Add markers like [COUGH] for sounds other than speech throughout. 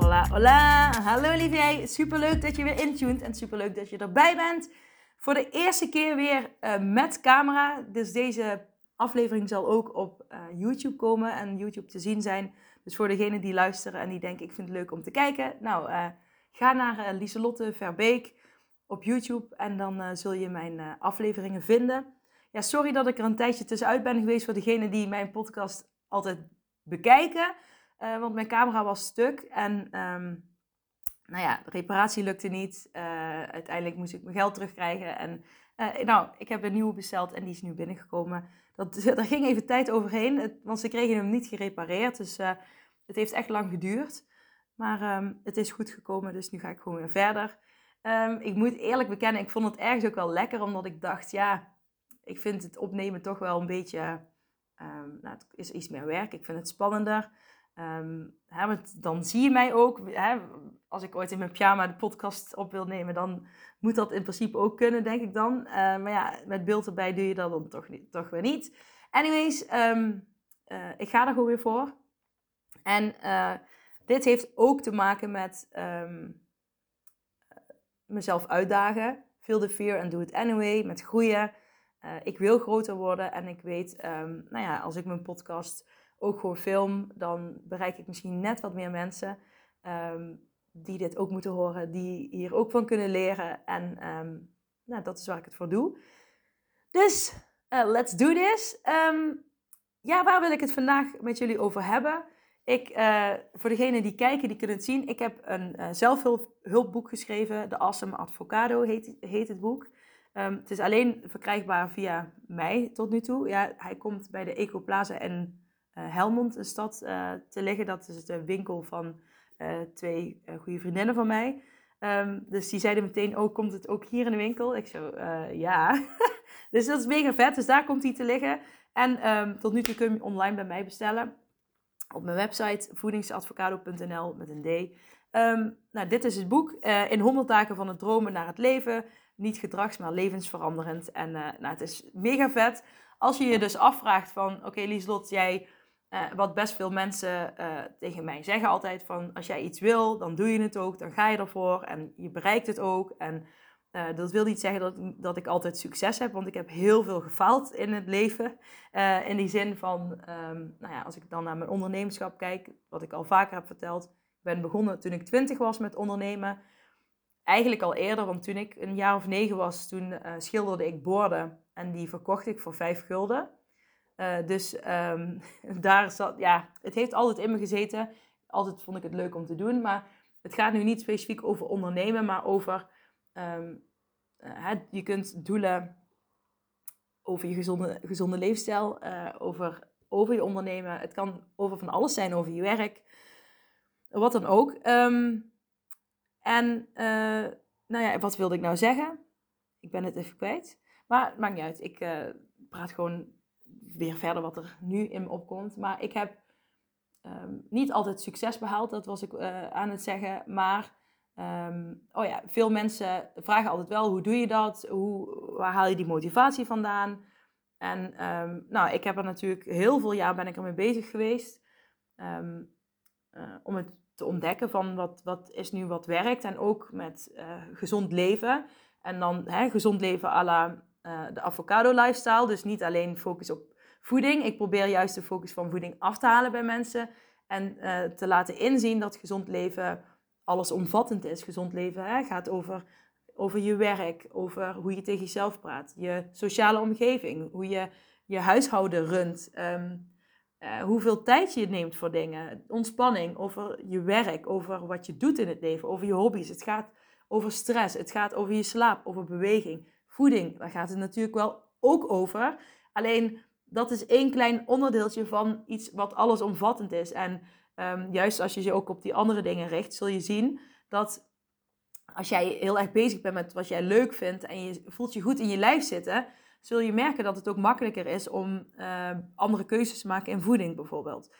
Hola, hola! Hallo Olivier! Superleuk dat je weer intuned en superleuk dat je erbij bent. Voor de eerste keer weer uh, met camera. Dus deze aflevering zal ook op uh, YouTube komen en YouTube te zien zijn. Dus voor degenen die luisteren en die denken ik vind het leuk om te kijken. Nou, uh, ga naar Lieselotte Verbeek op YouTube en dan zul je mijn afleveringen vinden. Ja, sorry dat ik er een tijdje tussenuit ben geweest voor degenen die mijn podcast altijd bekijken. Uh, want mijn camera was stuk en um, nou ja, de reparatie lukte niet. Uh, uiteindelijk moest ik mijn geld terugkrijgen. En uh, nou, ik heb een nieuwe besteld en die is nu binnengekomen. Dat, daar [LAUGHS] ging even tijd overheen, het, want ze kregen hem niet gerepareerd. Dus het heeft echt lang geduurd. Maar um, het is goed gekomen, dus nu ga ik gewoon weer verder. Um, ik moet eerlijk bekennen, ik vond het ergens ook wel lekker, omdat ik dacht, ja, ik vind het opnemen toch wel een beetje nou, het is iets meer werk. Ik vind het spannender. Um, hè, dan zie je mij ook. Hè, als ik ooit in mijn pyjama de podcast op wil nemen, dan moet dat in principe ook kunnen, denk ik dan. Uh, maar ja, met beeld erbij doe je dat dan toch, niet, toch weer niet. Anyways, um, uh, ik ga er gewoon weer voor. En uh, dit heeft ook te maken met mezelf uitdagen. Feel the fear and do it anyway. Met groeien. Ik wil groter worden en ik weet, nou ja, als ik mijn podcast ook gewoon film, dan bereik ik misschien net wat meer mensen um, die dit ook moeten horen, die hier ook van kunnen leren. En um, nou, dat is waar ik het voor doe. Dus, uh, let's do this. ja, waar wil ik het vandaag met jullie over hebben? Ik, uh, voor degenen die kijken, die kunnen het zien. Ik heb een uh, zelfhulpboek geschreven. De Awesome Advocado heet, het boek. Het is alleen verkrijgbaar via mij tot nu toe. Ja, hij komt bij de Ecoplaza uh, Helmond, een stad, uh, te liggen. Dat is de winkel van uh, twee goede vriendinnen van mij. Um, dus die zeiden meteen, oh, komt het ook hier in de winkel? Ik zo, ja. [LAUGHS] dus dat is mega vet. Dus daar komt hij te liggen. En um, tot nu toe kun je online bij mij bestellen. Op mijn website voedingsadvocado.nl met een D. nou, dit is het boek. in 100 dagen van het dromen naar het leven niet gedrags, maar levensveranderend. En nou, het is mega vet. Als je je dus afvraagt van, oké okay, Lieslot, jij, uh, wat best veel mensen uh, tegen mij zeggen altijd van, als jij iets wil, dan doe je het ook, dan ga je ervoor en je bereikt het ook. En dat wil niet zeggen dat, dat ik altijd succes heb, want ik heb heel veel gefaald in het leven. in die zin van, um, nou ja, als ik dan naar mijn ondernemerschap kijk, wat ik al vaker heb verteld. Ik ben begonnen toen ik twintig was met ondernemen eigenlijk al eerder, want toen ik een jaar of negen was, toen schilderde ik borden en die verkocht ik voor vijf gulden. Uh, dus um, [LAUGHS] daar zat, ja, het heeft altijd in me gezeten. Altijd vond ik het leuk om te doen, maar het gaat nu niet specifiek over ondernemen, maar over, um, uh, je kunt doelen over je gezonde, gezonde leefstijl, over, over je ondernemen. Het kan over van alles zijn, over je werk, wat dan ook. Um, en nou ja, wat wilde ik nou zeggen? Ik ben het even kwijt. Maar het maakt niet uit. Ik praat gewoon weer verder wat er nu in me opkomt. Maar ik heb um, niet altijd succes behaald, dat was ik uh, aan het zeggen. Maar um, oh ja, veel mensen vragen altijd wel: hoe doe je dat? Hoe, waar haal je die motivatie vandaan? En um, nou, ik heb er natuurlijk heel veel jaar ben ik ermee bezig geweest. om het te ontdekken van wat, wat is nu wat werkt. En ook met uh, gezond leven. En dan hè, gezond leven à la de avocado lifestyle. Dus niet alleen focus op voeding. Ik probeer juist de focus van voeding af te halen bij mensen. En uh, te laten inzien dat gezond leven allesomvattend is. Gezond leven hè, gaat over, over je werk, over hoe je tegen jezelf praat. Je sociale omgeving, hoe je je huishouden runt. Um, uh, hoeveel tijd je neemt voor dingen, ontspanning, over je werk, over wat je doet in het leven, over je hobby's. Het gaat over stress, het gaat over je slaap, over beweging, voeding. Daar gaat het natuurlijk wel ook over. Alleen dat is één klein onderdeeltje van iets wat allesomvattend is. En ehm, juist als je je ook op die andere dingen richt, zul je zien dat als jij heel erg bezig bent met wat jij leuk vindt en je voelt je goed in je lijf zitten, zul je merken dat het ook makkelijker is om uh, andere keuzes te maken in voeding bijvoorbeeld.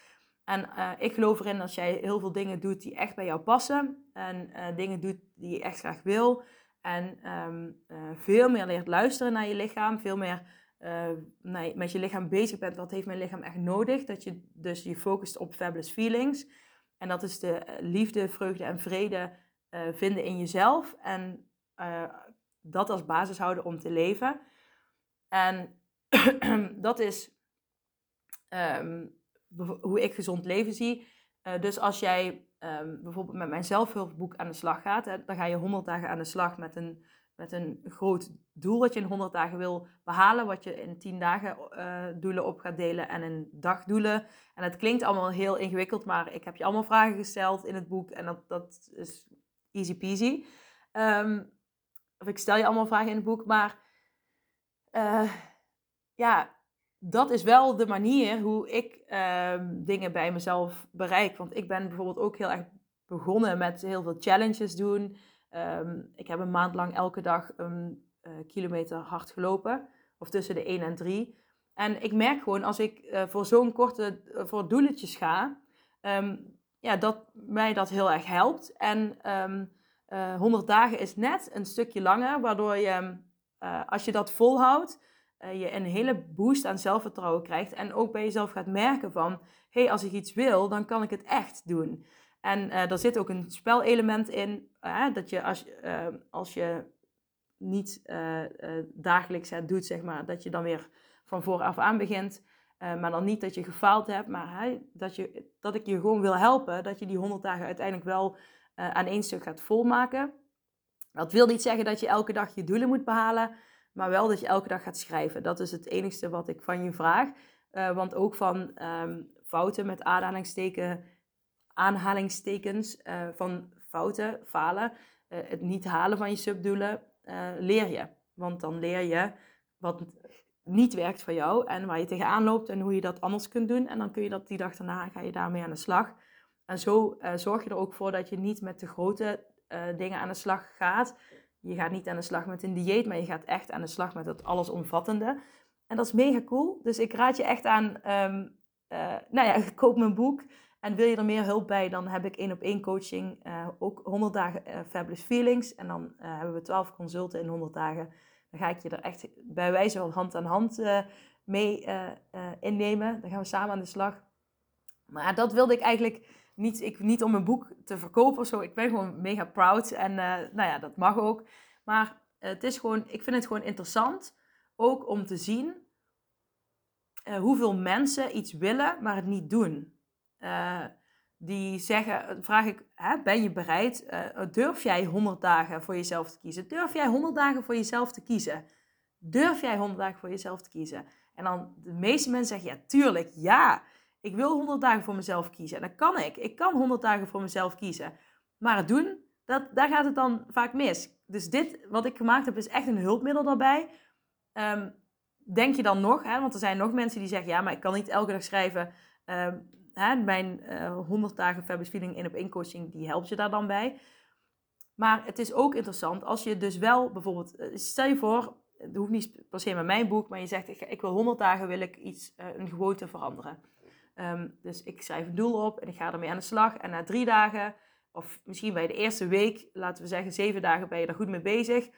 En uh, ik geloof erin als jij heel veel dingen doet die echt bij jou passen en uh, dingen doet die je echt graag wil en um, veel meer leert luisteren naar je lichaam, veel meer nee, met je lichaam bezig bent, wat heeft mijn lichaam echt nodig, dat je dus je focust op fabulous feelings en dat is de liefde, vreugde en vrede vinden in jezelf en dat als basis houden om te leven. En [CLEARS THROAT] dat is um, hoe ik gezond leven zie. Uh, dus als jij um, bijvoorbeeld met mijn zelfhulpboek aan de slag gaat, hè, dan ga je 100 dagen aan de slag met een, met een groot doel wat je in 100 dagen wil behalen, wat je in 10 dagen uh, doelen op gaat delen en in dagdoelen. En het klinkt allemaal heel ingewikkeld, maar ik heb je allemaal vragen gesteld in het boek en dat, dat is easy peasy. Um, of ik stel je allemaal vragen in het boek, maar uh, ja, dat is wel de manier hoe ik uh, dingen bij mezelf bereik. Want ik ben bijvoorbeeld ook heel erg begonnen met heel veel challenges doen. Um, ik heb een maand lang elke dag een uh, kilometer hard gelopen. Of tussen de 1 en 3. En ik merk gewoon als ik uh, voor zo'n korte, voor doeletjes ga, um, ja, dat mij dat heel erg helpt. En um, 100 dagen is net een stukje langer, waardoor je als je dat volhoudt, je een hele boost aan zelfvertrouwen krijgt. En ook bij jezelf gaat merken van, hé, hey, als ik iets wil, dan kan ik het echt doen. En uh, er zit ook een spelelement in, dat je als, als je niet dagelijks het doet, zeg maar, dat je dan weer van vooraf aan begint. maar dan niet dat je gefaald hebt, maar dat, je, dat ik je gewoon wil helpen. Dat je die 100 dagen uiteindelijk wel aan één stuk gaat volmaken. Dat wil niet zeggen dat je elke dag je doelen moet behalen, maar wel dat je elke dag gaat schrijven. Dat is het enigste wat ik van je vraag. Uh, want ook van um, fouten met aanhalingsteken, aanhalingstekens, uh, van fouten, falen, uh, het niet halen van je subdoelen, leer je. Want dan leer je wat niet werkt voor jou en waar je tegenaan loopt en hoe je dat anders kunt doen. En dan kun je dat die dag daarna, ga je daarmee aan de slag. En zo zorg je er ook voor dat je niet met de grote dingen aan de slag gaat. Je gaat niet aan de slag met een dieet, maar je gaat echt aan de slag met het allesomvattende. En dat is mega cool. Dus ik raad je echt aan, um, uh, nou ja, [LAUGHS] koop mijn boek. En wil je er meer hulp bij, dan heb ik één op één coaching. Uh, ook 100 dagen uh, Fabulous Feelings. En dan hebben we 12 consulten in 100 dagen. Dan ga ik je er echt bij wijze van hand aan hand mee innemen. Dan gaan we samen aan de slag. Maar dat wilde ik eigenlijk niet, ik, niet om een boek te verkopen of zo. Ik ben gewoon mega proud. En nou ja, dat mag ook. Maar het is gewoon, ik vind het gewoon interessant. Ook om te zien hoeveel mensen iets willen, maar het niet doen. Uh, die zeggen, vraag ik, hè, ben je bereid? durf jij 100 dagen voor jezelf te kiezen? Durf jij 100 dagen voor jezelf te kiezen? Durf jij 100 dagen voor jezelf te kiezen? En dan de meeste mensen zeggen, ja, tuurlijk, ja. Ik wil 100 dagen voor mezelf kiezen. En dat kan ik. Ik kan 100 dagen voor mezelf kiezen. Maar het doen, dat, daar gaat het dan vaak mis. Dus dit, wat ik gemaakt heb, is echt een hulpmiddel daarbij. Um, denk je dan nog, hè, want er zijn nog mensen die zeggen... ja, maar ik kan niet elke dag schrijven... Um, mijn uh, eh, 100 dagen Fabulous Feeling in op in coaching, die helpt je daar dan bij. Maar het is ook interessant als je dus wel bijvoorbeeld... Eh, stel je voor, het hoeft niet per se met mijn boek... maar je zegt, ik, ik wil 100 dagen wil ik iets, uh, een gewoonte veranderen. Um, dus ik schrijf een doel op en ik ga ermee aan de slag. En na drie dagen, of misschien bij de eerste week, laten we zeggen zeven dagen, ben je er goed mee bezig.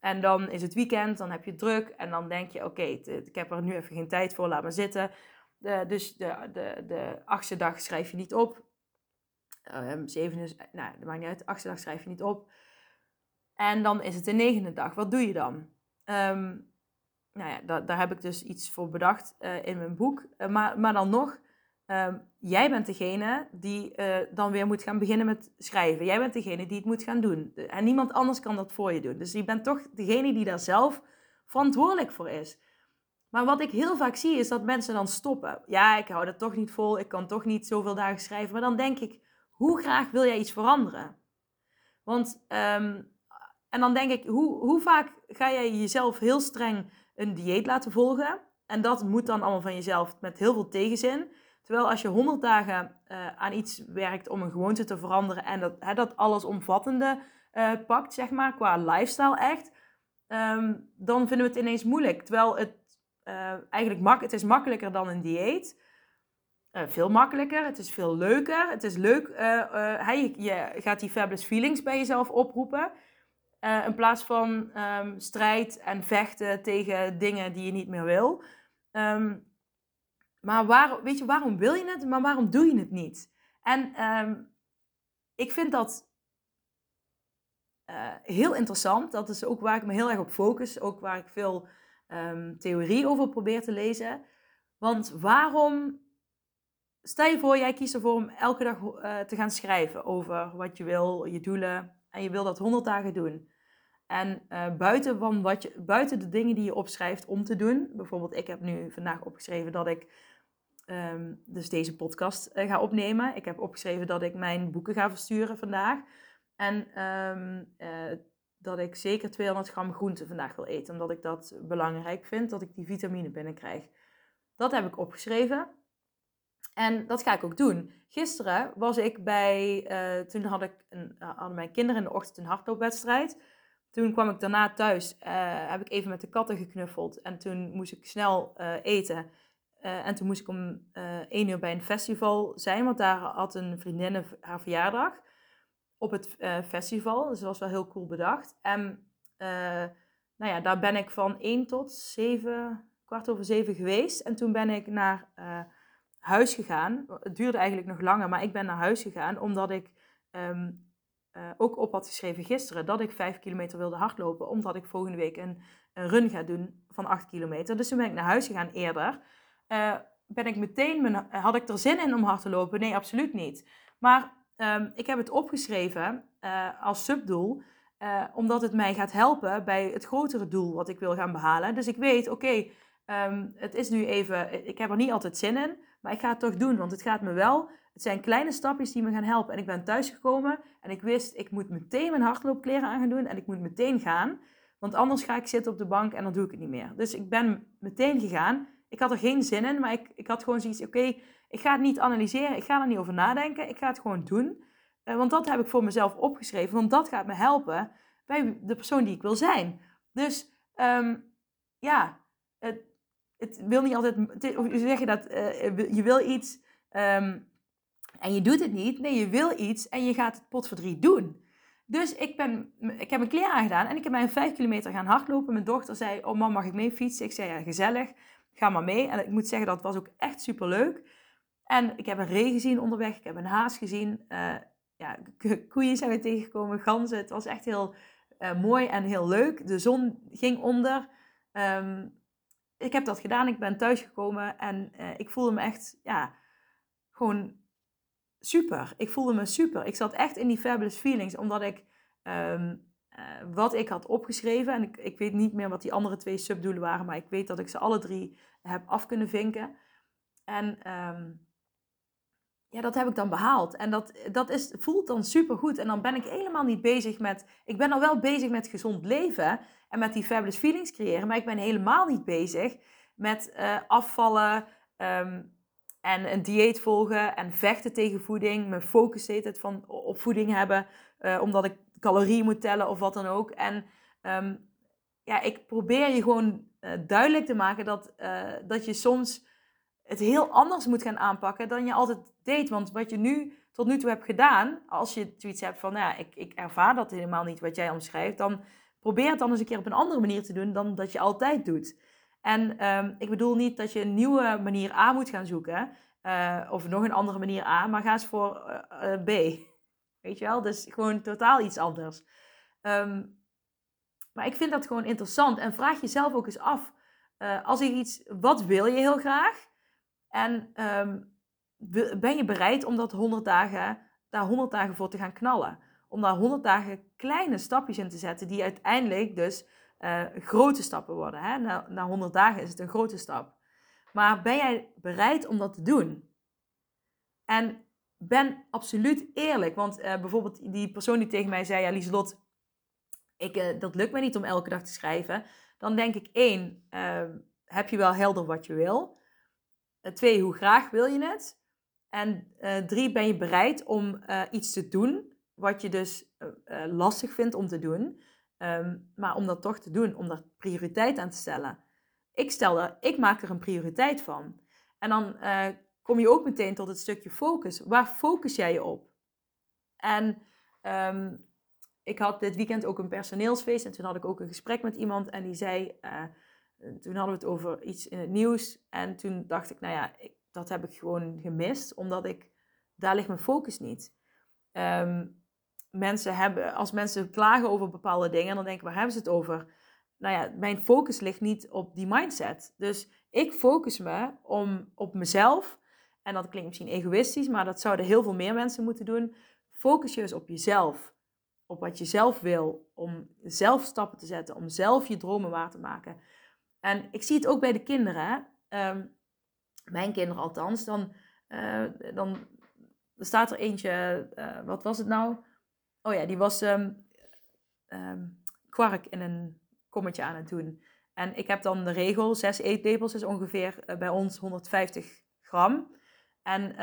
En dan is het weekend, dan heb je druk en dan denk je, oké, ik heb er nu even geen tijd voor, laat maar zitten. Dus de, de, de achtste dag schrijf je niet op. Um, zevende, nou, dat maakt niet uit, de achtste dag schrijf je niet op. En dan is het de negende dag. Wat doe je dan? Um, nou ja, da daar heb ik dus iets voor bedacht uh, in mijn boek. Uh, maar, maar dan nog, Um, jij bent degene die uh, dan weer moet gaan beginnen met schrijven. Jij bent degene die het moet gaan doen. En niemand anders kan dat voor je doen. Dus je bent toch degene die daar zelf verantwoordelijk voor is. Maar wat ik heel vaak zie is dat mensen dan stoppen. Ja, ik hou dat toch niet vol. Ik kan toch niet zoveel dagen schrijven. Maar dan denk ik, hoe graag wil jij iets veranderen? Want, um, en dan denk ik, hoe, hoe vaak ga jij jezelf heel streng een dieet laten volgen? En dat moet dan allemaal van jezelf met heel veel tegenzin. Terwijl als je 100 dagen uh, aan iets werkt om een gewoonte te veranderen en dat, hè, dat allesomvattende uh, pakt, zeg maar, qua lifestyle echt, um, dan vinden we het ineens moeilijk. Terwijl het uh, eigenlijk mak het is makkelijker dan een dieet. veel makkelijker, het is veel leuker. Het is leuk, je, je, gaat die fabulous feelings bij jezelf oproepen. in plaats van um, strijd en vechten tegen dingen die je niet meer wil. Um, maar waarom, weet je, waarom wil je het, maar waarom doe je het niet? En um, ik vind dat heel interessant. Dat is ook waar ik me heel erg op focus. Ook waar ik veel um, theorie over probeer te lezen. Want waarom... Stel je voor, jij kiest ervoor om elke dag uh, te gaan schrijven over wat je wil, je doelen. En je wil dat 100 dagen doen. En uh, buiten, wat je, buiten de dingen die je opschrijft om te doen. Bijvoorbeeld, ik heb nu vandaag opgeschreven dat ik um, dus deze podcast uh, ga opnemen. Ik heb opgeschreven dat ik mijn boeken ga versturen vandaag. En uh, dat ik zeker 200 gram groente vandaag wil eten. Omdat ik dat belangrijk vind, dat ik die vitamine binnenkrijg. Dat heb ik opgeschreven. En dat ga ik ook doen. Gisteren was ik bij, uh, toen had ik een, hadden mijn kinderen in de ochtend een hardloopwedstrijd. Toen kwam ik daarna thuis, heb ik even met de katten geknuffeld. En toen moest ik snel eten. Uh, en toen moest ik om uh, één uur bij een festival zijn, want daar had een vriendin haar verjaardag op het uh, festival. Dus dat was wel heel cool bedacht. En nou ja, daar ben ik van 1 tot 7, kwart over 7 geweest. En toen ben ik naar huis gegaan. Het duurde eigenlijk nog langer, maar ik ben naar huis gegaan omdat ik um, ook op had geschreven gisteren dat ik 5 kilometer wilde hardlopen. Omdat ik volgende week een, een run ga doen van 8 kilometer. Dus toen ben ik naar huis gegaan eerder. Ben ik meteen, had ik er zin in om hard te lopen? Nee, absoluut niet. Maar um, ik heb het opgeschreven uh, als subdoel, uh, omdat het mij gaat helpen bij het grotere doel wat ik wil gaan behalen. Dus ik weet, oké, um, het is nu even, ik heb er niet altijd zin in, maar ik ga het toch doen, want het gaat me wel. Het zijn kleine stapjes die me gaan helpen. En ik ben thuisgekomen en ik wist, ik moet meteen mijn hardloopkleren aan gaan doen en ik moet meteen gaan. Want anders ga ik zitten op de bank en dan doe ik het niet meer. Dus ik ben meteen gegaan ik had er geen zin in, maar ik, ik had gewoon zoiets, oké, ik ga het niet analyseren, ik ga er niet over nadenken, ik ga het gewoon doen. Uh, want dat heb ik voor mezelf opgeschreven, want dat gaat me helpen bij de persoon die ik wil zijn. Dus um, ja, het, het, wil niet altijd, of zeg je dat, uh, je wil iets um, en je doet het niet. Nee, je wil iets en je gaat het pot voor drie doen. Dus ik, ben, ik heb mijn kleren aangedaan en ik heb mij vijf kilometer gaan hardlopen. Mijn dochter zei, oh man, mag ik mee fietsen? Ik zei, ja, gezellig ga maar mee. En ik moet zeggen, dat was ook echt super leuk. En ik heb een ree gezien onderweg, ik heb een haas gezien. Uh, ja, koeien zijn we tegengekomen, ganzen. Het was echt heel uh, mooi en heel leuk. De zon ging onder. Um, ik heb dat gedaan, ik ben thuisgekomen en uh, ik voelde me echt, ja, gewoon super. Ik voelde me super. Ik zat echt in die fabulous feelings, omdat ik uh, wat ik had opgeschreven. En ik, ik weet niet meer wat die andere twee subdoelen waren, maar ik weet dat ik ze alle drie heb af kunnen vinken. En um, ja, dat heb ik dan behaald. En dat, dat is, voelt dan super goed. En dan ben ik helemaal niet bezig met. Ik ben al wel bezig met gezond leven en met die fabulous feelings creëren, maar ik ben helemaal niet bezig met uh, afvallen. Um, en een dieet volgen en vechten tegen voeding. Mijn focus het van op voeding hebben. Uh, omdat ik calorieën moet tellen of wat dan ook. En um, ja, ik probeer je gewoon uh, duidelijk te maken dat, dat je soms het heel anders moet gaan aanpakken dan je altijd deed. Want wat je nu tot nu toe hebt gedaan, als je zoiets hebt van, nou ja, ik, ik ervaar dat helemaal niet wat jij omschrijft, dan probeer het dan eens een keer op een andere manier te doen dan dat je altijd doet. En um, ik bedoel niet dat je een nieuwe manier A moet gaan zoeken, uh, of nog een andere manier A, maar ga eens voor B. Weet je wel? Dus gewoon totaal iets anders. Um, maar ik vind dat gewoon interessant. En vraag jezelf ook eens af. Als ik iets, wat wil je heel graag? En um, ben je bereid om dat 100 dagen, daar 100 dagen voor te gaan knallen? Om daar 100 dagen kleine stapjes in te zetten, die uiteindelijk dus uh, grote stappen worden. Hè? Na, na 100 dagen is het een grote stap. Maar ben jij bereid om dat te doen? En ben absoluut eerlijk. Want uh, bijvoorbeeld die persoon die tegen mij zei: Ja, Lieselot, ik, uh, dat lukt me niet om elke dag te schrijven. Dan denk ik één, uh, heb je wel helder wat je wil? Twee, hoe graag wil je het? En drie, ben je bereid om iets te doen wat je dus lastig vindt om te doen, ehm, maar om dat toch te doen, om daar prioriteit aan te stellen. Ik stel er, ik maak er een prioriteit van. En dan kom je ook meteen tot het stukje focus. Waar focus jij je op? En ehm, ik had dit weekend ook een personeelsfeest en toen had ik ook een gesprek met iemand en die zei, toen hadden we het over iets in het nieuws en toen dacht ik, nou ja, dat heb ik gewoon gemist, omdat ik, daar ligt mijn focus niet. Um, mensen hebben, als mensen klagen over bepaalde dingen, dan denk ik, waar hebben ze het over? Nou ja, mijn focus ligt niet op die mindset. Dus ik focus me om, op mezelf. En dat klinkt misschien egoïstisch, maar dat zouden heel veel meer mensen moeten doen. Focus je eens op jezelf op wat je zelf wil, om zelf stappen te zetten, om zelf je dromen waar te maken. En ik zie het ook bij de kinderen, ehm, mijn kinderen althans, dan, uh, dan staat er eentje, uh, wat was het nou? Oh ja, die was um, um, kwark in een kommetje aan het doen. En ik heb dan de regel, zes eetlepels is ongeveer uh, bij ons 150 gram. En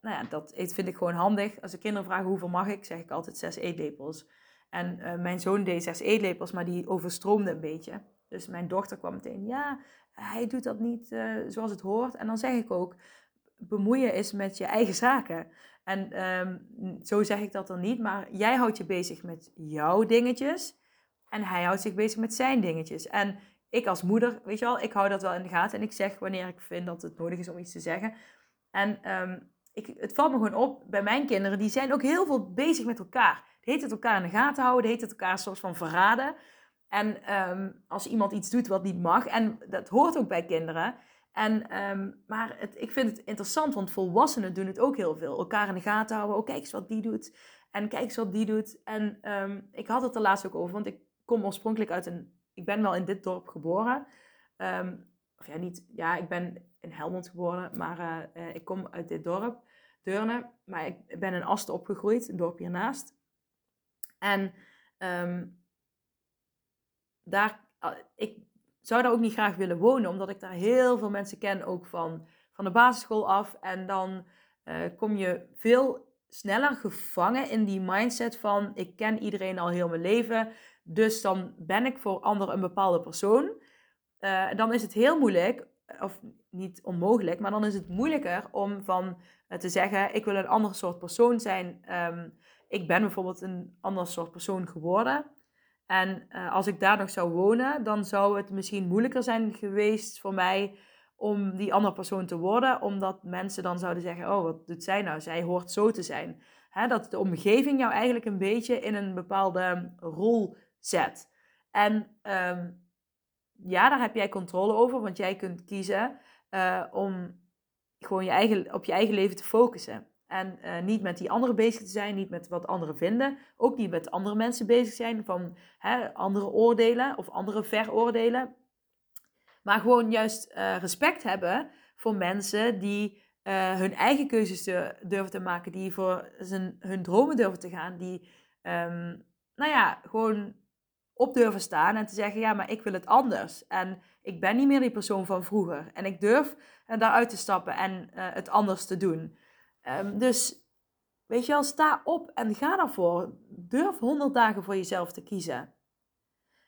nou ja, dat vind ik gewoon handig. Als de kinderen vragen hoeveel mag ik, zeg ik altijd zes eetlepels. En mijn zoon deed zes eetlepels, maar die overstroomde een beetje. Dus mijn dochter kwam meteen, ja, hij doet dat niet uh, zoals het hoort. En dan zeg ik ook, bemoeien is met je eigen zaken. En um, zo zeg ik dat dan niet, maar jij houdt je bezig met jouw dingetjes. En hij houdt zich bezig met zijn dingetjes. En ik als moeder, weet je wel, ik hou dat wel in de gaten. En ik zeg wanneer ik vind dat het nodig is om iets te zeggen. En um, ik, het valt me gewoon op bij mijn kinderen, die zijn ook heel veel bezig met elkaar. Die heet het elkaar in de gaten houden, die heet het elkaar soort van verraden. En ehm, als iemand iets doet wat niet mag, en dat hoort ook bij kinderen. En, ehm, maar het, ik vind het interessant, want volwassenen doen het ook heel veel. Elkaar in de gaten houden, oh kijk eens wat die doet. En kijk eens wat die doet. En um, ik had het er laatst ook over, want ik kom oorspronkelijk uit een... Ik ben wel in dit dorp geboren. of ja, niet... Ja, ik ben in Helmond geboren, maar uh, ik kom uit dit dorp. Deurne. Maar ik ben in Asten opgegroeid, een dorp hiernaast. En ehm, daar, ah, ik zou daar ook niet graag willen wonen, omdat ik daar heel veel mensen ken, ook van, van de basisschool af. En dan uh, kom je veel sneller gevangen in die mindset van ik ken iedereen al heel mijn leven, dus dan ben ik voor anderen een bepaalde persoon. Uh, dan is het heel moeilijk, of niet onmogelijk, maar dan is het moeilijker om van eh, te zeggen, ik wil een ander soort persoon zijn. Um, ik ben bijvoorbeeld een ander soort persoon geworden. En uh, als ik daar nog zou wonen, dan zou het misschien moeilijker zijn geweest voor mij om die andere persoon te worden. Omdat mensen dan zouden zeggen, oh, wat doet zij nou? Zij hoort zo te zijn. Dat de omgeving jou eigenlijk een beetje in een bepaalde rol zet. En um, ja, daar heb jij controle over, want jij kunt kiezen uh, om gewoon je eigen, op je eigen leven te focussen. En uh, niet met die anderen bezig te zijn, niet met wat anderen vinden. Ook niet met andere mensen bezig zijn van hè, andere oordelen of andere veroordelen. Maar gewoon juist uh, respect hebben voor mensen die uh, hun eigen keuzes durven te maken. Die voor zijn, hun dromen durven te gaan. Die, um, nou ja, gewoon op durven staan en te zeggen: ja, maar ik wil het anders. En ik ben niet meer die persoon van vroeger. En ik durf daaruit te stappen en het anders te doen. Um, dus weet je wel, sta op en ga daarvoor. Durf 100 dagen voor jezelf te kiezen.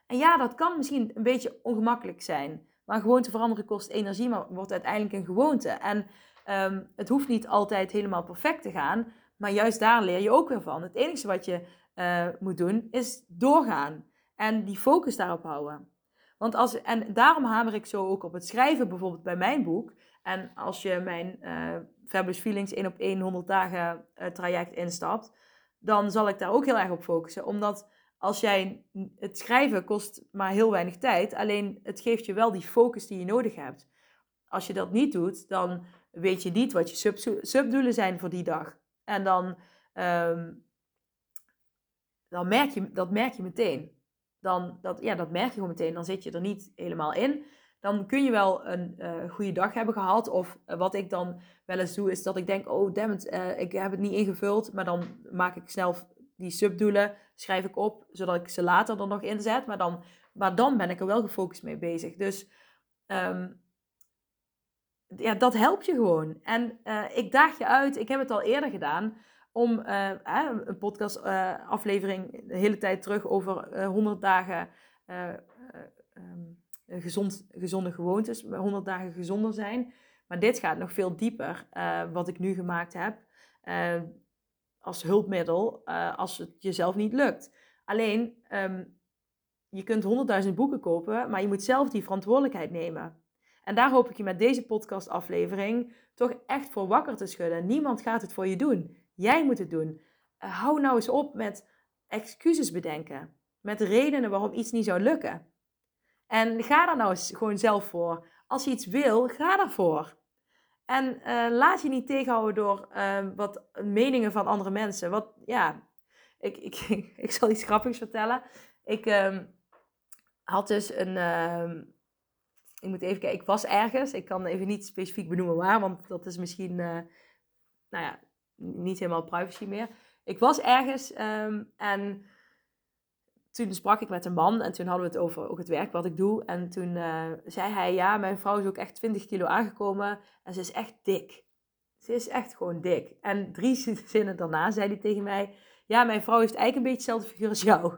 En ja, dat kan misschien een beetje ongemakkelijk zijn. Maar gewoonte veranderen kost energie, maar wordt uiteindelijk een gewoonte. En um, het hoeft niet altijd helemaal perfect te gaan. Maar juist daar leer je ook weer van. Het enige wat je uh, moet doen, is doorgaan. En die focus daarop houden. Want als, en daarom hamer ik zo ook op het schrijven, bijvoorbeeld bij mijn boek. En als je mijn uh, Fabulous Feelings 1 op 1 100 dagen uh, traject instapt, dan zal ik daar ook heel erg op focussen. Omdat als jij het schrijven kost maar heel weinig tijd, alleen het geeft je wel die focus die je nodig hebt. Als je dat niet doet, dan weet je niet wat je sub subdoelen zijn voor die dag. En dan, um, dan merk je, dat merk je meteen dan dat, ja, dat merk je gewoon meteen. Dan zit je er niet helemaal in. Dan kun je wel een uh, goede dag hebben gehad. Of uh, wat ik dan wel eens doe, is dat ik denk: oh, damn uh, ik heb het niet ingevuld. Maar dan maak ik snel die subdoelen, schrijf ik op, zodat ik ze later er nog inzet. Maar dan, maar dan ben ik er wel gefocust mee bezig. Dus ehm, ja, dat helpt je gewoon. En ik daag je uit, ik heb het al eerder gedaan, om een podcast aflevering de hele tijd terug over 100 dagen um, gezond, gezonde gewoontes, 100 dagen gezonder zijn. Maar dit gaat nog veel dieper, wat ik nu gemaakt heb, als hulpmiddel, als het jezelf niet lukt. Alleen, um, je kunt honderdduizend boeken kopen, maar je moet zelf die verantwoordelijkheid nemen. En daar hoop ik je met deze podcastaflevering toch echt voor wakker te schudden. Niemand gaat het voor je doen. Jij moet het doen. Hou nou eens op met excuses bedenken. Met redenen waarom iets niet zou lukken. En ga daar nou gewoon zelf voor. Als je iets wil, ga daarvoor. En uh, laat je niet tegenhouden door uh, wat meningen van andere mensen. Wat, ja, ik, ik, [LAUGHS] ik zal iets grappigs vertellen. Ik, uh, had dus een. Uh, ik moet even kijken, ik was ergens. Ik kan even niet specifiek benoemen waar, want dat is misschien. Uh, nou ja, niet helemaal privacy meer. Ik was ergens um, en toen sprak ik met een man en toen hadden we het over ook het werk wat ik doe. En toen uh, zei hij: Ja, mijn vrouw is ook echt 20 kilo aangekomen en ze is echt dik. Ze is echt gewoon dik. En drie [LAUGHS] zinnen daarna zei hij tegen mij: Ja, mijn vrouw heeft eigenlijk een beetje hetzelfde figuur als jou.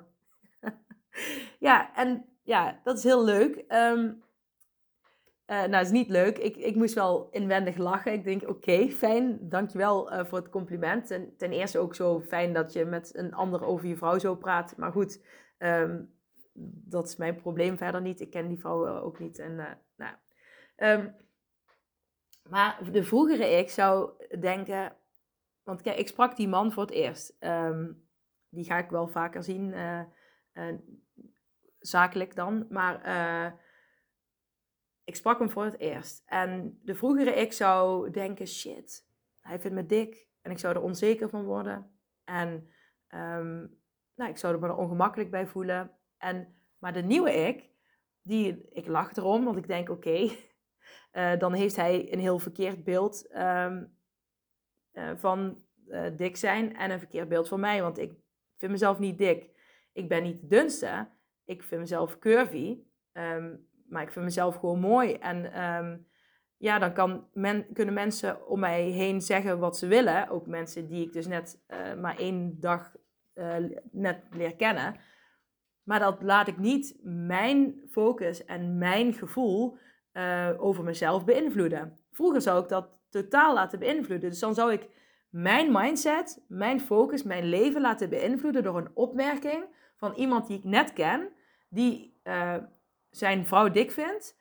[LAUGHS] ja, en ja, dat is heel leuk. Um, uh, nou, het is niet leuk. Ik, ik moest wel inwendig lachen. Ik denk, oké, okay, fijn. Dankjewel uh, voor het compliment. En ten eerste ook zo fijn dat je met een ander over je vrouw zo praat. Maar goed, um, dat is mijn probleem verder niet. Ik ken die vrouw ook niet. En, uh, nou, um, maar de vroegere ik zou denken... Want kijk, ik sprak die man voor het eerst. die ga ik wel vaker zien zakelijk dan. Maar ik sprak hem voor het eerst. En de vroegere ik zou denken, shit, hij vindt me dik. En ik zou er onzeker van worden. En nou, ik zou er me ongemakkelijk bij voelen. En, maar de nieuwe ik, die, ik lach erom, want ik denk, oké, uh, [LAUGHS] dan heeft hij een heel verkeerd beeld um, uh, van dik zijn en een verkeerd beeld van mij. Want ik vind mezelf niet dik. Ik ben niet de dunste, ik vind mezelf curvy, um, maar ik vind mezelf gewoon mooi. En um, ja, dan kan men, kunnen mensen om mij heen zeggen wat ze willen. Ook mensen die ik dus net maar één dag uh, net leer kennen. Maar dat laat ik niet mijn focus en mijn gevoel uh, over mezelf beïnvloeden. Vroeger zou ik dat totaal laten beïnvloeden. Dus dan zou ik mijn mindset, mijn focus, mijn leven laten beïnvloeden door een opmerking van iemand die ik net ken, die uh, zijn vrouw dik vindt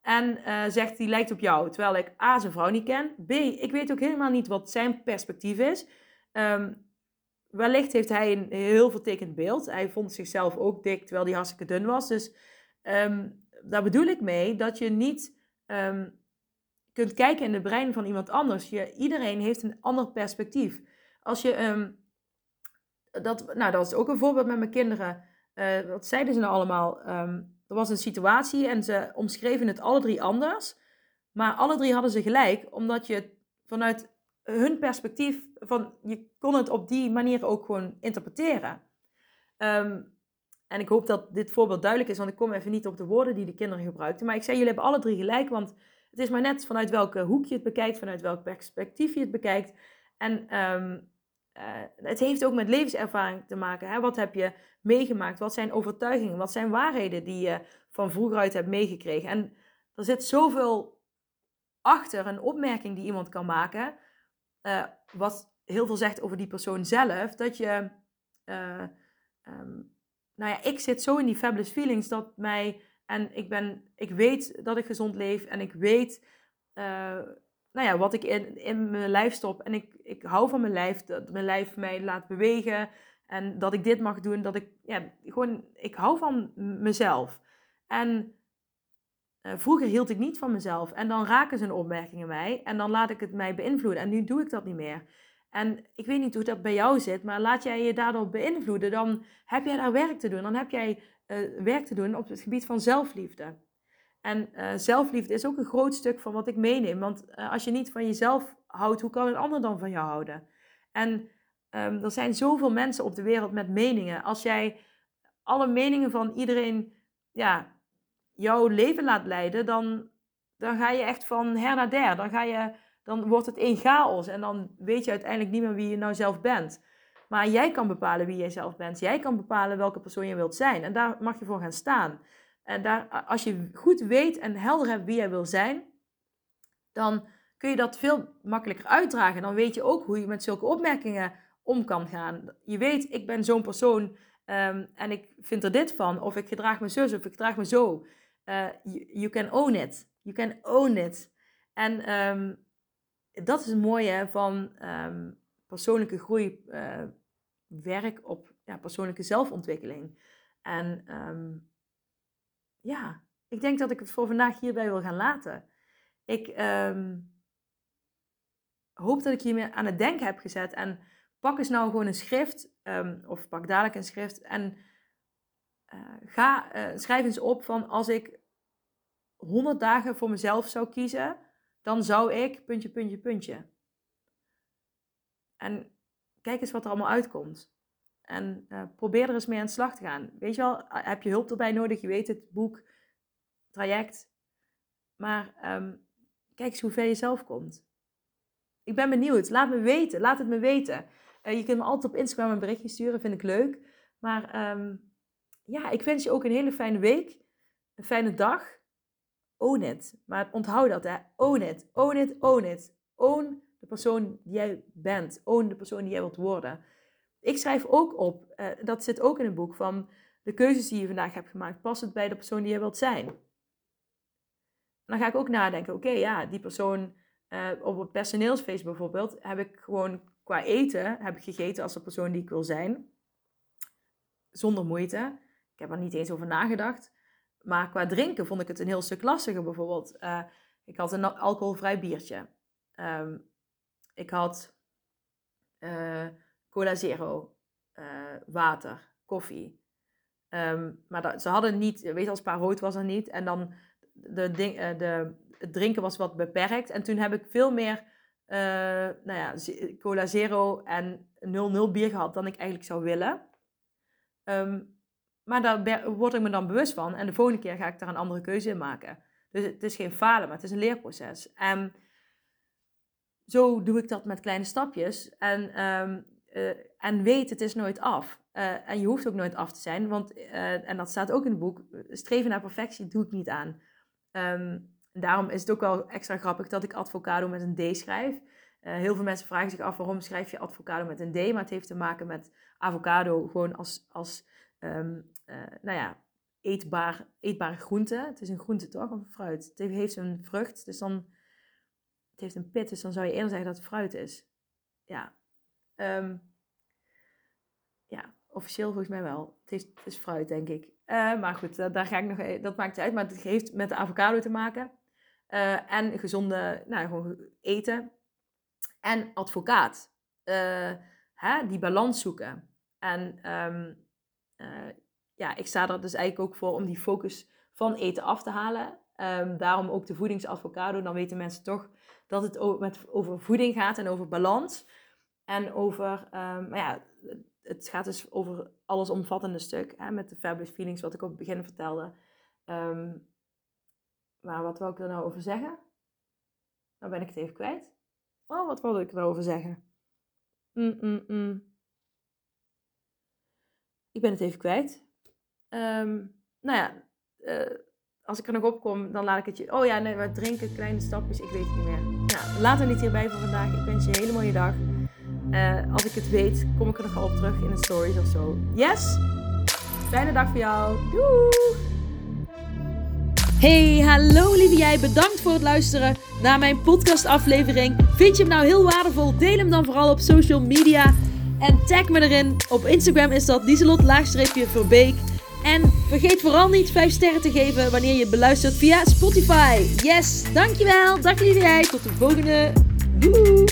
en zegt die lijkt op jou, terwijl ik A, zijn vrouw niet ken, B, ik weet ook helemaal niet wat zijn perspectief is. Um, wellicht heeft hij een heel vertekend beeld. Hij vond zichzelf ook dik, terwijl hij hartstikke dun was. Dus um, daar bedoel ik mee dat je niet um, kunt kijken in de brein van iemand anders. Je, iedereen heeft een ander perspectief. Als je, um, dat, nou dat is ook een voorbeeld met mijn kinderen. Wat zeiden ze nou allemaal? Er was een situatie en ze omschreven het alle drie anders. Maar alle drie hadden ze gelijk, omdat je vanuit hun perspectief, van, je kon het op die manier ook gewoon interpreteren. Um, en ik hoop dat dit voorbeeld duidelijk is, want ik kom even niet op de woorden die de kinderen gebruikten. Maar ik zei, jullie hebben alle drie gelijk, want het is maar net vanuit welke hoek je het bekijkt, vanuit welk perspectief je het bekijkt. En um, uh, het heeft ook met levenservaring te maken. Hè? Wat heb je meegemaakt? Wat zijn overtuigingen? Wat zijn waarheden die je van vroeger uit hebt meegekregen? En er zit zoveel achter een opmerking die iemand kan maken, uh, wat heel veel zegt over die persoon zelf, dat je, uh, um, nou ja, ik zit zo in die fabulous feelings dat mij, en ik ben, ik weet dat ik gezond leef en ik weet nou ja, wat ik in, in mijn lijf stop. En ik, ik hou van mijn lijf, dat mijn lijf mij laat bewegen. En dat ik dit mag doen, dat ik, ja, gewoon, ik hou van mezelf. En uh, vroeger hield ik niet van mezelf. En dan raken zijn opmerkingen mij. En dan laat ik het mij beïnvloeden. En nu doe ik dat niet meer. En ik weet niet hoe dat bij jou zit, maar laat jij je daardoor beïnvloeden, dan heb jij daar werk te doen. Dan heb jij uh, werk te doen op het gebied van zelfliefde. En uh, zelfliefde is ook een groot stuk van wat ik meeneem. Want als je niet van jezelf houdt, hoe kan een ander dan van jou houden? En um, er zijn zoveel mensen op de wereld met meningen. Als jij alle meningen van iedereen ja, jouw leven laat leiden, dan dan ga je echt van her naar der. Dan, ga je, dan wordt het één chaos en dan weet je uiteindelijk niet meer wie je nou zelf bent. Maar jij kan bepalen wie jij zelf bent. Jij kan bepalen welke persoon je wilt zijn. En daar mag je voor gaan staan. En daar, als je goed weet en helder hebt wie jij wil zijn, dan kun je dat veel makkelijker uitdragen. Dan weet je ook hoe je met zulke opmerkingen om kan gaan. Je weet, ik ben zo'n persoon um, en ik vind er dit van. Of ik gedraag me zo, of ik gedraag me zo. Uh, you, can own it. You can own it. En um, dat is het mooie van um, persoonlijke groei, uh, werk op ja, persoonlijke zelfontwikkeling. En ja, ik denk dat ik het voor vandaag hierbij wil gaan laten. Ik hoop dat ik je aan het denken heb gezet. En pak eens nou gewoon een schrift, of pak dadelijk een schrift. En uh, ga, uh, schrijf eens op van als ik 100 dagen voor mezelf zou kiezen, dan zou ik puntje, puntje, puntje. En kijk eens wat er allemaal uitkomt. En uh, probeer er eens mee aan de slag te gaan. Weet je wel, heb je hulp erbij nodig? Je weet het, boek, traject. Maar um, kijk eens hoe ver je zelf komt. Ik ben benieuwd. Laat me weten. Laat het me weten. Je kunt me altijd op Instagram een berichtje sturen. Vind ik leuk. Maar um, ja, ik wens je ook een hele fijne week. Een fijne dag. Own it. Maar onthoud dat, hè. Own it. Own it. Own it. Own de persoon die jij bent. Own de persoon die jij wilt worden. Ik schrijf ook op, uh, dat zit ook in het boek, van de keuzes die je vandaag hebt gemaakt. Past het bij de persoon die jij wilt zijn? En dan ga ik ook nadenken, oké, ja, die persoon uh, op het personeelsfeest bijvoorbeeld, heb ik gewoon qua eten, heb ik gegeten als de persoon die ik wil zijn. Zonder moeite. Ik heb er niet eens over nagedacht. Maar qua drinken vond ik het een heel stuk lastiger bijvoorbeeld. Uh, ik had een alcoholvrij biertje. Um, ik had uh, cola zero, water, koffie. Um, maar ze hadden niet, weet je, als paar rood was er niet. En dan de, ding, de, het drinken was wat beperkt. En toen heb ik veel meer nou ja, cola zero en 0-0 bier gehad dan ik eigenlijk zou willen. Um, maar daar word ik me dan bewust van. En de volgende keer ga ik daar een andere keuze in maken. Dus het is geen falen, maar het is een leerproces. En zo doe ik dat met kleine stapjes. En, um, uh, en weet, het is nooit af. Uh, en je hoeft ook nooit af te zijn. Want, uh, en dat staat ook in het boek, streven naar perfectie doe ik niet aan. Um, daarom is het ook wel extra grappig dat ik advocado met een D schrijf. Heel veel mensen vragen zich af waarom schrijf je avocado met een D, maar het heeft te maken met avocado gewoon als, als um, nou ja, eetbaar, eetbare groente. Het is een groente toch, of fruit? Het heeft een vrucht, dus dan, het heeft een pit, dus dan zou je eerder zeggen dat het fruit is. Ja, um, ja officieel volgens mij wel. Het, het is fruit, denk ik. Uh, maar goed, daar ga ik nog, e-, dat maakt uit, maar het heeft met de avocado te maken. Uh, en gezonde, nou, gewoon eten. En advocaat. Hè, die balans zoeken. En um, ja, ik sta er dus eigenlijk ook voor om die focus van eten af te halen. Um, daarom ook de voedingsadvocado. Dan weten mensen toch dat het over, met, voeding gaat en over balans. En over, um, maar ja, het gaat dus over allesomvattende stuk. Hè, met de fabulous feelings, wat ik op het begin vertelde. Um, maar wat wil ik er nou over zeggen? Nou ben ik het even kwijt. Oh, wat wilde ik er nou over zeggen? Mm, mm, mm. Ik ben het even kwijt. Um, nou ja, uh, als ik er nog op kom, dan laat ik het je... Oh ja, nee, we drinken kleine stapjes. Ik weet het niet meer. Nou, laat het niet hierbij voor vandaag. Ik wens je een hele mooie dag. Uh, als ik het weet, kom ik er nog op terug in een stories of zo. Yes! Fijne dag voor jou. Doei! Hey, hallo lieve jij. Bedankt voor het luisteren naar mijn podcastaflevering. Vind je hem nou heel waardevol? Deel hem dan vooral op social media. En tag me erin. Op Instagram is dat dieselot-verbeek. En vergeet vooral niet 5 sterren te geven wanneer je beluistert via Spotify. Yes, dankjewel. Dag lieve jij. Tot de volgende. Doei.